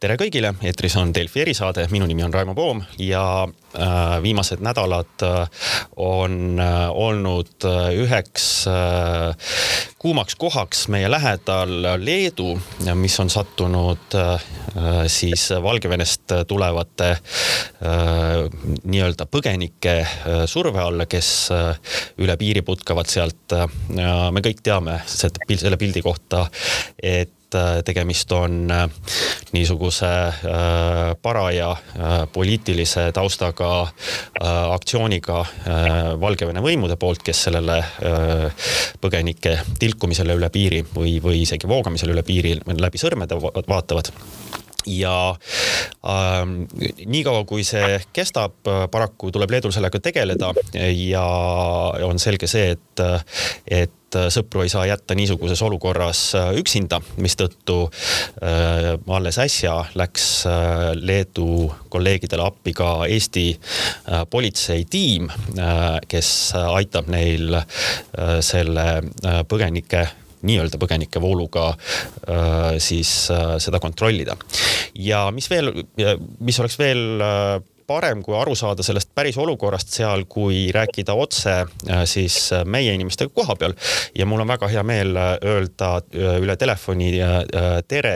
tere kõigile, eetris on Delfi erisaade, minu nimi on Raimo Poom ja äh, viimased nädalad äh, on äh, olnud üheks kuumaks kohaks meie lähedal Leedu, mis on sattunud siis Valgevenest tulevate nii-öelda põgenike surve alla, kes üle piiri putkavad sealt me kõik teame selle pildi kohta, et et äh, tegemist on äh, niisuguse äh, paraja poliitilise taustaga aktsiooniga Valgevene võimude poolt, kes sellele põgenike tilkumisele üle piiri või, või isegi voogamisele üle piiri läbi sõrmede vaatavad. Ja ähm, niikaua, kui see kestab, paraku tuleb Leedul sellega tegeleda ja on selge see, et, et sõpru ei saa jätta niisuguses olukorras üksinda, mistõttu äh, alles äsja läks äh, Leedu kolleegidele appi ka Eesti äh, politseitiim äh,, kes aitab neil äh, selle äh, põgenike nii-öelda põgenikevooluga äh, siis äh, seda kontrollida. ja mis veel, mis oleks veel äh, parem, kui aru saada sellest päris olukorrast seal, kui rääkida otse äh, siis äh, meie inimestega koha peal. ja mul on väga hea meel äh, öelda üle telefoni tere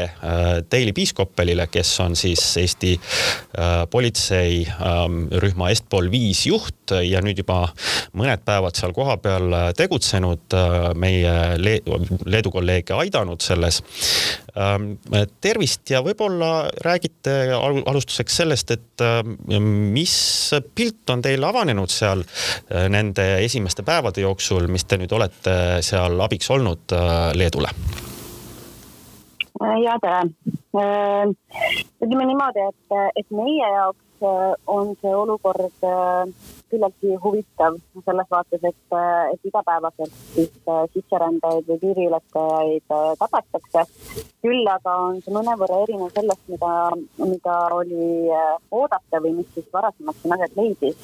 Daily Piiskopelile, kes on siis Eesti politseirühma ähm, Estpol viis juht ja nüüd juba mõned päevad seal kohapeal tegutsenud, meie Leedu kolleege aidanud selles. Ähm, tervist ja võib-olla räägite alustuseks sellest, et mis pilt on teil avanenud seal äh, nende esimeste päevade jooksul, mis te nüüd olete seal abiks olnud äh, Leedule? Äh, ja tere. ütleme niimoodi, et, et meie jaoks on see olukord küllaltki huvitav selles vaates, et, et igapäevaselt siis sisserändajaid või piiriületajaid tabatakse. küll aga on see mõnevõrra erinev sellest, mida, mida oli oodata või mis siis varasemalt siin aset leidis.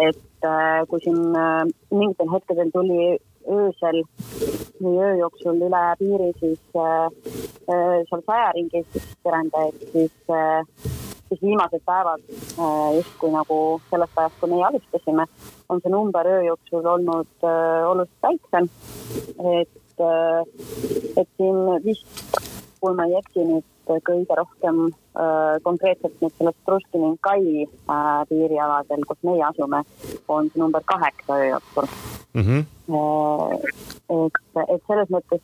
et kui siin mingitel hetkedel tuli öösel või öö jooksul üle piiri siis äh, seal saja ringis sisserändajaid, siis äh, siis viimased päevad äh, justkui nagu sellest ajast, kui meie alustasime, on see number öö jooksul olnud äh, oluliselt väiksem. et, äh, et siin vist, kui ma ei eksi nüüd kõige rohkem konkreetselt nüüd sellest Truskininkai piirialadel, kus meie asume, on see number kaheksa öö jooksul mm. -hmm. et, et selles mõttes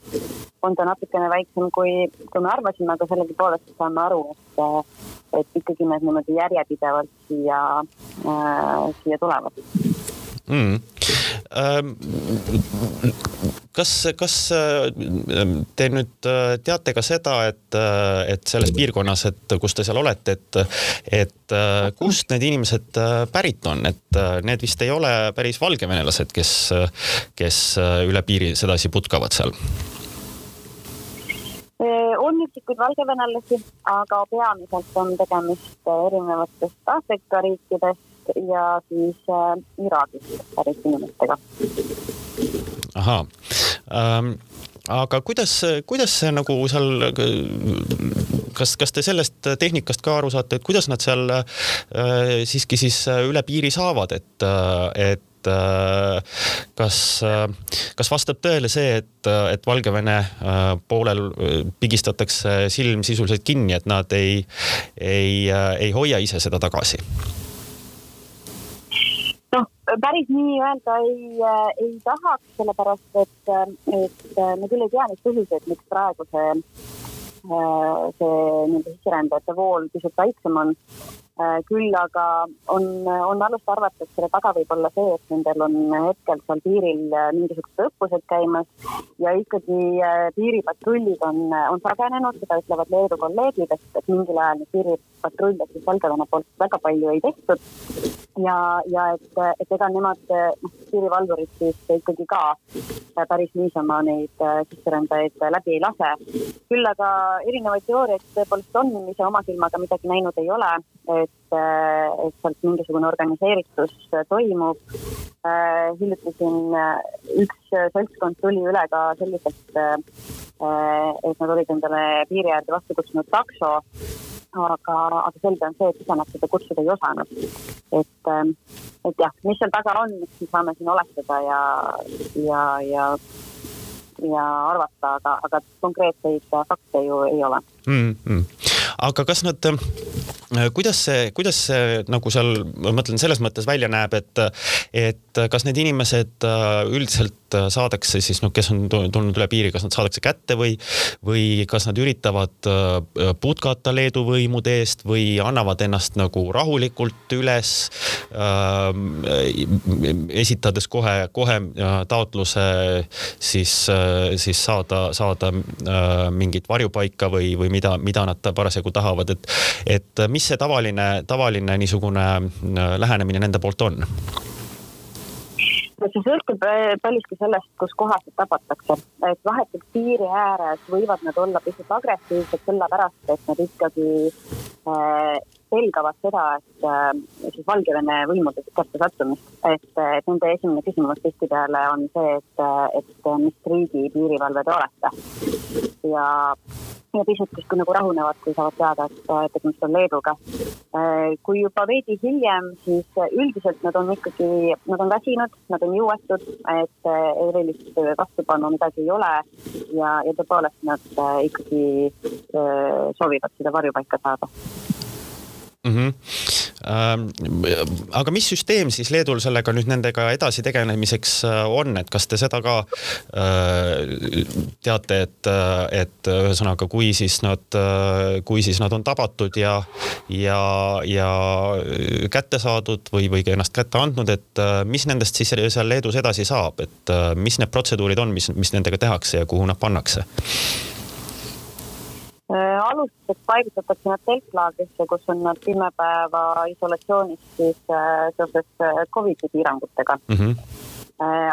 on ta natukene väiksem, kui, kui me arvasime, aga sellegipoolest saame aru, et, et ikkagi need niimoodi järjepidevalt siia äh,, siia tulevad mm.. kas, kas te nüüd teate ka seda, et, et selles piirkonnas, et kus te seal olete, et, et kust need inimesed pärit on, et need vist ei ole päris valgevenelased, kes, kes üle piiri sedasi putkavad seal? on üksikuid valgevenelasi, aga peamiselt on tegemist erinevatest Aafrika riikidest ja siis äh, Iraagist pärit inimestega. ahaa ähm aga kuidas, kuidas see nagu seal, kas, kas te sellest tehnikast ka aru saate, et kuidas nad seal äh, siiski siis üle piiri saavad, et, et äh, kas, kas vastab tõele see, et, et Valgevene äh, poolel pigistatakse silm sisuliselt kinni, et nad ei, ei, ei hoia ise seda tagasi? Päris nii öelda ei, äh, ei tahaks, sellepärast et, äh, et äh, me küll ei tea neid põhjuseid, miks praegu see, see nii-öelda sisserändajate vool pisut väiksem on. Küll aga on, on alust arvata, et selle taga võib olla see, et nendel on hetkel seal piiril mingisugused õppused käimas ja ikkagi piiripatrullid on, on sagenenud, seda ütlevad Leedu kolleegid, et, et mingil ajal neid piiripatrulle siis Valgevene poolt väga palju ei tehtud ja, ja et, et ega nemad, noh, piirivalvurid siis ikkagi ka päris niisama neid äh, sisserändajaid läbi ei lase. küll aga erinevaid teooriaid tõepoolest on, ise oma silmaga midagi näinud ei ole, et, äh, et sealt mingisugune organiseeritus toimub. Äh, hiljuti siin üks seltskond tuli üle ka selliselt, et nad olid endale piiri äärde vastu kutsunud takso aga, aga selge on see, et ise nad seda kutsuda ei osanud. et, et jah, mis seal taga on, me saame siin oletada ja, ja, ja ja arvata, aga, aga konkreetseid fakte ju ei ole mm. -hmm. aga kas nad Äh, kuidas see, kuidas see nagu seal, ma mõtlen selles mõttes välja näeb, et, et kas need inimesed äh, üldiselt saadakse siis noh, kes on tulnud üle piiri, kas nad saadakse kätte või, või kas nad üritavad äh, putkata Leedu võimude eest või annavad ennast nagu rahulikult üles äh,. esitades kohe, kohe taotluse siis, siis saada, saada äh, mingit varjupaika või, või mida, mida nad parasjagu tahavad, et, et mis see tavaline, tavaline niisugune äh, lähenemine nende poolt on? no see sõltub äh, paljuski sellest, kus kohas neid tabatakse, et vahetult piiri ääres võivad nad olla pisut agressiivsed, sellepärast et nad ikkagi äh, pelgavad seda, et äh, siis Valgevene võimude kätte sattumist. et, et nende esimene küsimus tihtipeale on see, et, et mis riigi piirivalve te olete. ja ja pisut justkui nagu rahunevad, kui saavad teada, et tegemist on Leeduga. Äh, kui juba veidi hiljem, siis üldiselt nad on ikkagi, nad on väsinud, nad on jõuetud, et äh, erilist vastupanu midagi ei ole ja, ja tõepoolest nad äh, ikkagi soovivad seda varjupaika saada mm. -hmm. Ähm, aga mis süsteem siis Leedul sellega nüüd nendega edasi tegelemiseks äh, on, et kas te seda ka äh, teate, et, et ühesõnaga, kui siis nad, äh, kui siis nad on tabatud ja, ja, ja kätte saadud või, või ennast kätte andnud, et äh, mis nendest siis seal Leedus edasi saab, et mis need protseduurid on, mis, mis nendega tehakse ja kuhu nad pannakse? Alustuseks paigutatakse nad teltlaagrisse, kus on nad kümme päeva isolatsioonis siis äh, seoses äh, Covidi piirangutega mm. -hmm.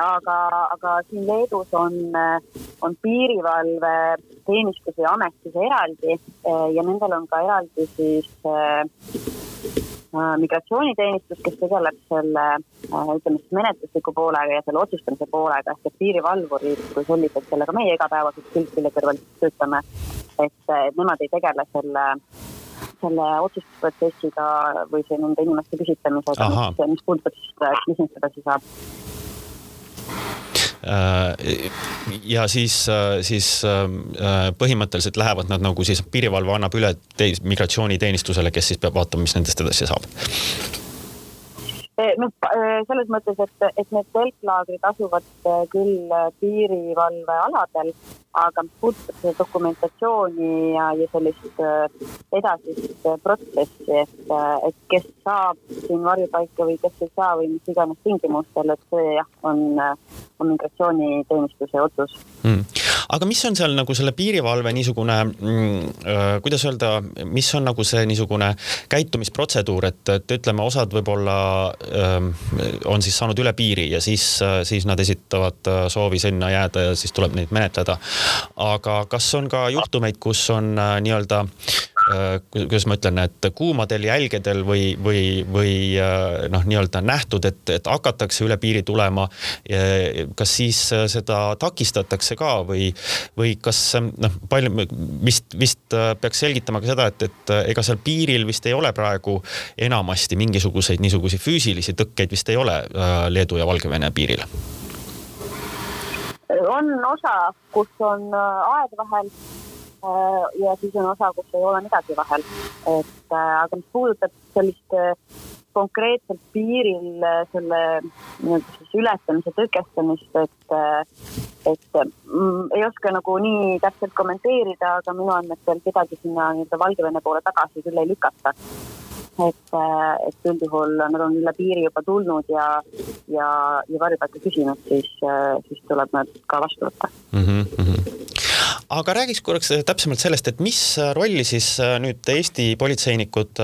aga, aga siin Leedus on, on piirivalveteenistus ja ametis eraldi ja nendel on ka eraldi siis migratsiooniteenistus, kes tegeleb selle ütleme siis menetlusliku poolega ja selle otsustamise poolega ehk et piirivalvurid kui sellised, kellega meie igapäevaselt külg külje kõrval töötame et, et nemad ei tegele selle, selle otsustusprotsessiga või see nende inimeste küsitlemisega, mis, mis puudutab siis, mis neist edasi saab. Äh, ja siis, äh, siis äh, põhimõtteliselt lähevad nad nagu siis piirivalve annab üle teis, migratsiooniteenistusele, kes siis peab vaatama, mis nendest edasi saab noh, selles mõttes, et, et need telklaagrid asuvad küll piirivalvealadel, aga mis puudutab seda dokumentatsiooni ja, ja sellist edasist protsessi, et, et kes saab siin varjupaika või kes ei saa või mis iganes tingimustel, et see jah, on, on migratsiooniteenistuse otsus. Mm aga mis on seal nagu selle piirivalve niisugune mm,, äh, kuidas öelda, mis on nagu see niisugune käitumisprotseduur, et, et ütleme, osad võib-olla ähm, on siis saanud üle piiri ja siis, äh, siis nad esitavad äh, soovi sinna jääda ja siis tuleb neid menetleda. aga kas on ka juhtumeid, kus on nii-öelda kuidas ma ütlen, et kuumadel jälgedel või, või, või äh, noh, nii-öelda nähtud, et, et hakatakse üle piiri tulema. kas siis äh, seda takistatakse ka või, või kas noh, palju vist, vist peaks selgitama ka seda, et, et ega seal piiril vist ei ole praegu enamasti mingisuguseid niisuguseid füüsilisi tõkkeid vist ei ole Leedu ja Valgevene piiril on osa, kus on aed vahel Äh, ja siis on osa, kus ei ole midagi vahel. et äh, aga mis puudutab sellist äh, konkreetselt piiril selle nii-öelda siis ületamise tõkestamist, et, et mm, ei oska nagu nii täpselt kommenteerida, aga minu andmetel kedagi sinna nii-öelda Valgevene poole tagasi küll ei lükata. et, et üldjuhul nad on üle piiri juba tulnud ja, ja, ja varjupaika küsinud, siis, siis tuleb nad ka vastu võtta mm. -hmm aga räägiks korraks äh, täpsemalt sellest, et mis äh, rolli siis äh, nüüd Eesti politseinikud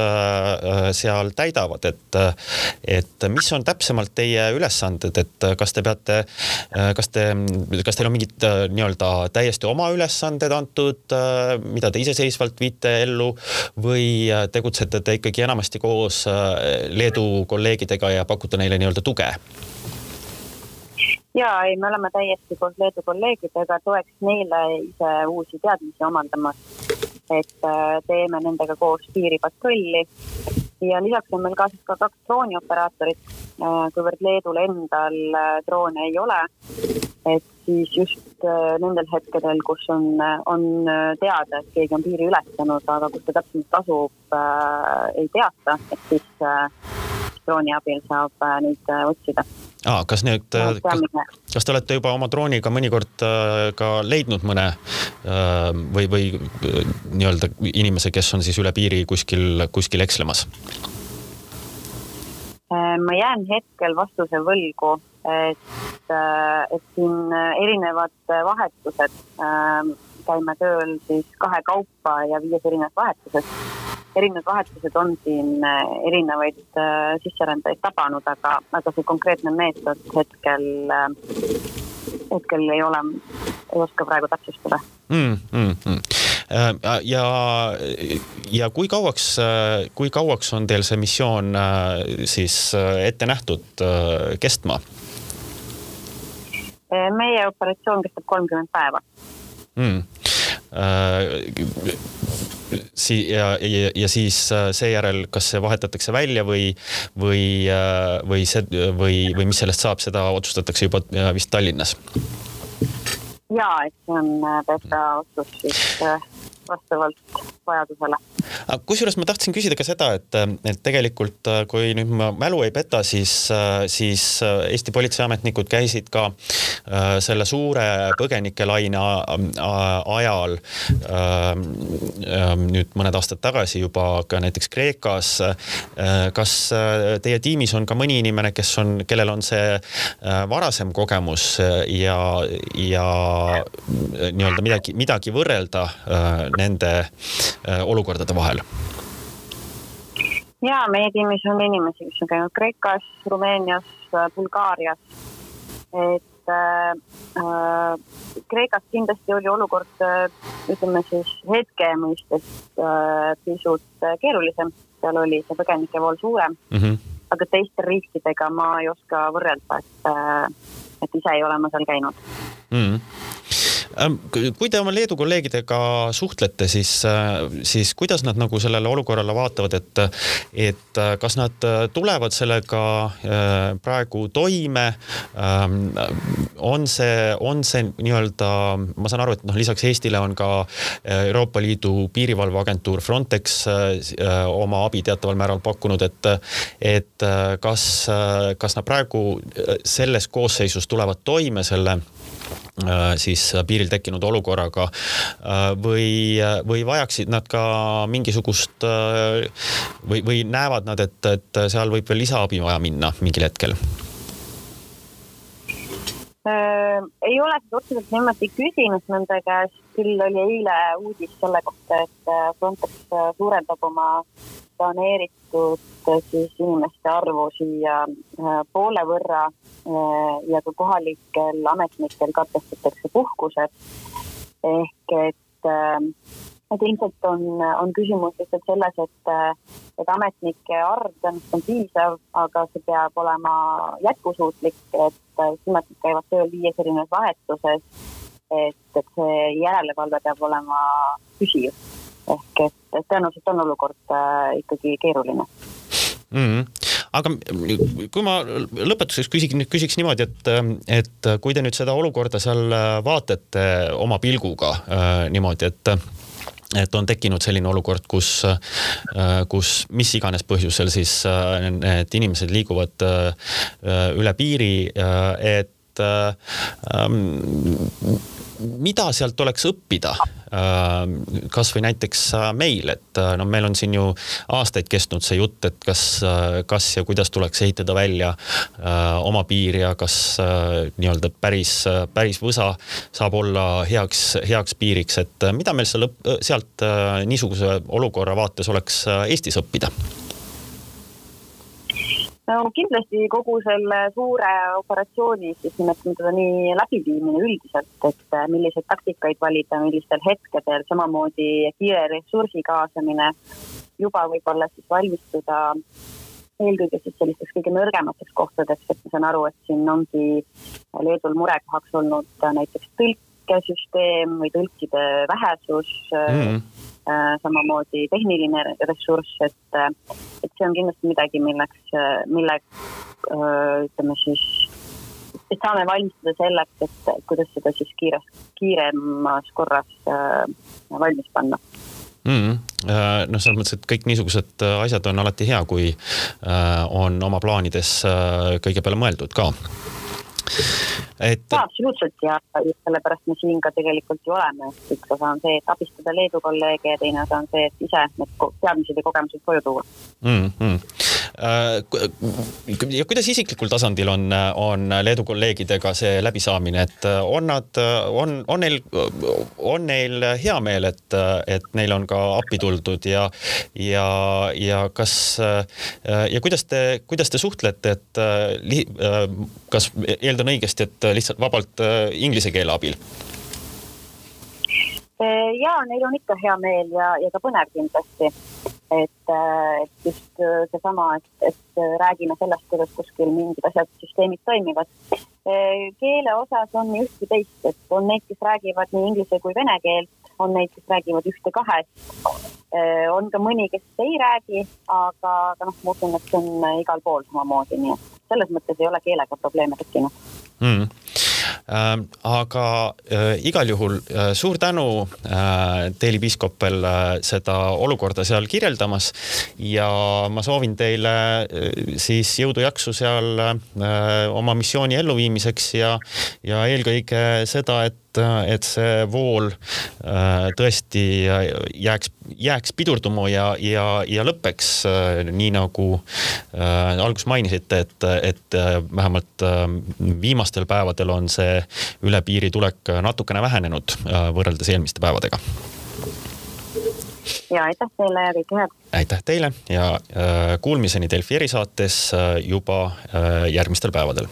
seal täidavad, et, et mis on täpsemalt teie ülesanded, et kas te peate, kas te, kas teil on mingid nii-öelda täiesti oma ülesanded antud, mida te iseseisvalt viite ellu või tegutsete te ikkagi enamasti koos Leedu kolleegidega ja pakute neile nii-öelda tuge? Ja ei, me oleme täiesti koos Leedu kolleegidega toeks neile ise uusi teadmisi omandamas. et teeme nendega koos piiripatrulli. Ja lisaks on meil kaasas ka kaks droonioperaatorit, kuivõrd Leedul endal droone ei ole, et siis just nendel hetkedel, kus on, on teada, et keegi on piiri ületanud, aga kus ta täpselt asub äh,, ei teata, et siis äh, drooni abil saab äh, neid otsida ah,. kas nüüd, kas, kas te olete juba oma drooniga mõnikord äh, ka leidnud mõne äh, või, või äh, nii-öelda inimese, kes on siis üle piiri kuskil, kuskil ekslemas? Äh, ma jään hetkel vastuse võlgu, et, et siin erinevad vahetused, käime tööl siis kahekaupa ja viies erinevas vahetuses erinevad vahetused on siin äh, erinevaid äh, sisserändajaid tabanud, aga, aga see konkreetne meetod hetkel, äh, hetkel ei ole, ei oska praegu täpsustada mm,. Mm, mm. ja, ja kui kauaks, kui kauaks on teil see missioon siis ette nähtud kestma? meie operatsioon kestab kolmkümmend päeva mm si- ja, ja, ja siis äh, seejärel, kas see vahetatakse välja või, või, äh, või see või, või mis sellest saab, seda otsustatakse juba äh, vist Tallinnas? ja, et see on PPA otsus siis vastavalt vajadusele. kusjuures ma tahtsin küsida ka seda, et, et tegelikult kui nüüd ma mälu ei peta, siis, siis Eesti politseiametnikud käisid ka äh, selle suure põgenikelaine ajal äh, nüüd mõned aastad tagasi juba ka näiteks Kreekas. Äh, kas teie tiimis on ka mõni inimene, kes on, kellel on see varasem kogemus ja, ja nii-öelda midagi, midagi võrrelda nende äh, olukordade vahel? ja meie tiimis on inimesi, kes on käinud Kreekas, Rumeenias, Bulgaarias. et äh, äh, Kreekas kindlasti oli olukord äh,, ütleme siis hetke mõistes äh, pisut äh, keerulisem, seal oli see põgenikevool suurem mm. -hmm. aga teiste riikidega ma ei oska võrrelda, et äh,, et ise ei ole ma seal käinud mm. -hmm kui te oma Leedu kolleegidega suhtlete, siis, äh, siis kuidas nad nagu sellele olukorrale vaatavad, et, et äh, kas nad äh, tulevad sellega praegu toime? Ähm, on see, on see nii-öelda, ma saan aru, et noh, lisaks Eestile on ka Euroopa Liidu piirivalveagentuur Frontex oma abi teataval määral pakkunud, et, et kas, kas nad praegu selles koosseisus tulevad toime selle siis piiril tekkinud olukorraga äh, või, või vajaksid nad ka mingisugust äh, või, või näevad nad, et, et seal võib veel lisaabi vaja minna mingil hetkel? Äh, ei ole seda otseselt niimoodi küsinud nende käest, küll oli eile uudis selle kohta, et Frontex suurendab oma planeeritud siis inimeste arvu siia poole võrra Äh, ja ka kohalikel ametnikel katkestatakse puhkused. ehk et, et ilmselt on, on küsimus lihtsalt selles, et, et ametnike arv tõenäoliselt on piisav, aga see peab olema jätkusuutlik, et nad käivad tööl viies erinevas vahetuses. et, et see järelevalve peab olema püsiv ehk et, et tõenäoliselt on olukord äh, ikkagi keeruline mm. -hmm aga kui ma lõpetuseks küsiks, küsiks niimoodi, et, et kui te nüüd seda olukorda seal vaatate oma pilguga äh, niimoodi, et et on tekkinud selline olukord, kus, kus mis iganes põhjusel siis äh, need inimesed liiguvad äh, üle piiri, et ähm, mida sealt oleks õppida? Äh, kasvõi näiteks äh, meil, et äh, no meil on siin ju aastaid kestnud see jutt, et kas, kas ja kuidas tuleks ehitada välja oma piir ja kas nii-öelda päris, päris võsa saab olla heaks, heaks piiriks, et mida meil seal, sealt niisuguse olukorra vaates oleks Eestis õppida? No kindlasti kogu selle suure operatsiooni, siis nimetame teda nii, läbiviimine üldiselt, et äh, milliseid taktikaid valida, millistel hetkedel, samamoodi kiire ressursi kaasamine, juba võib-olla siis valmistuda eelkõige siis sellisteks kõige nõrgemateks kohtadeks, et ma saan aru, et siin ongi Leedul murekohaks olnud näiteks tõlk tõlkesüsteem või tõlkide vähesus mm. -hmm samamoodi tehniline ressurss, et, et see on kindlasti midagi, milleks, mille ütleme siis, et saame valmistuda selleks, et kuidas seda siis kiires, kiiremas korras valmis panna mm. -hmm noh, selles mõttes, et kõik niisugused asjad on alati hea, kui on oma plaanides kõige peale mõeldud ka et. absoluutselt ja just sellepärast me siin ka tegelikult ju oleme, et üks osa on see, et abistada Leedu kolleege ja teine osa on see, et ise need teadmised ja kogemused koju tuua mm. -hmm. ja kuidas isiklikul tasandil on, on Leedu kolleegidega see läbisaamine, et on nad, on, on neil, on neil hea meel, et, et neil on ka appi tuldud ja, ja, ja kas ja kuidas te, kuidas te suhtlete, et kas eeldan õigesti, et lihtsalt vabalt äh, inglise keele abil? Äh, ja neil on ikka hea meel ja, ja ka põnev kindlasti. et, äh, et just seesama, et, et räägime sellest, kuidas kuskil mingid asjad, süsteemid toimivad. keele osas on üht kui teist, et on neid, kes räägivad nii inglise kui vene keelt, on neid, kes räägivad ühte-kahest. on ka mõni, kes ei räägi, aga, aga noh, ma usun, et see on igal pool samamoodi, nii et selles mõttes ei ole keelega probleeme tekkinud mm.. Äh, aga äh, igal juhul äh, suur tänu äh, Teeli Piiskopel äh, seda olukorda seal kirjeldamas. Ja ma soovin teile äh, siis jõudu-jaksu seal äh, oma missiooni elluviimiseks ja, ja eelkõige seda, et et see vool äh, tõesti jääks, jääks pidurduma ja, ja, ja lõpeks äh, nii nagu äh, alguses mainisite, et, et vähemalt viimastel päevadel on see üle piiri tulek natukene vähenenud võrreldes eelmiste päevadega ja aitäh teile ja kõike head. aitäh teile ja kuulmiseni Delfi erisaates juba järgmistel päevadel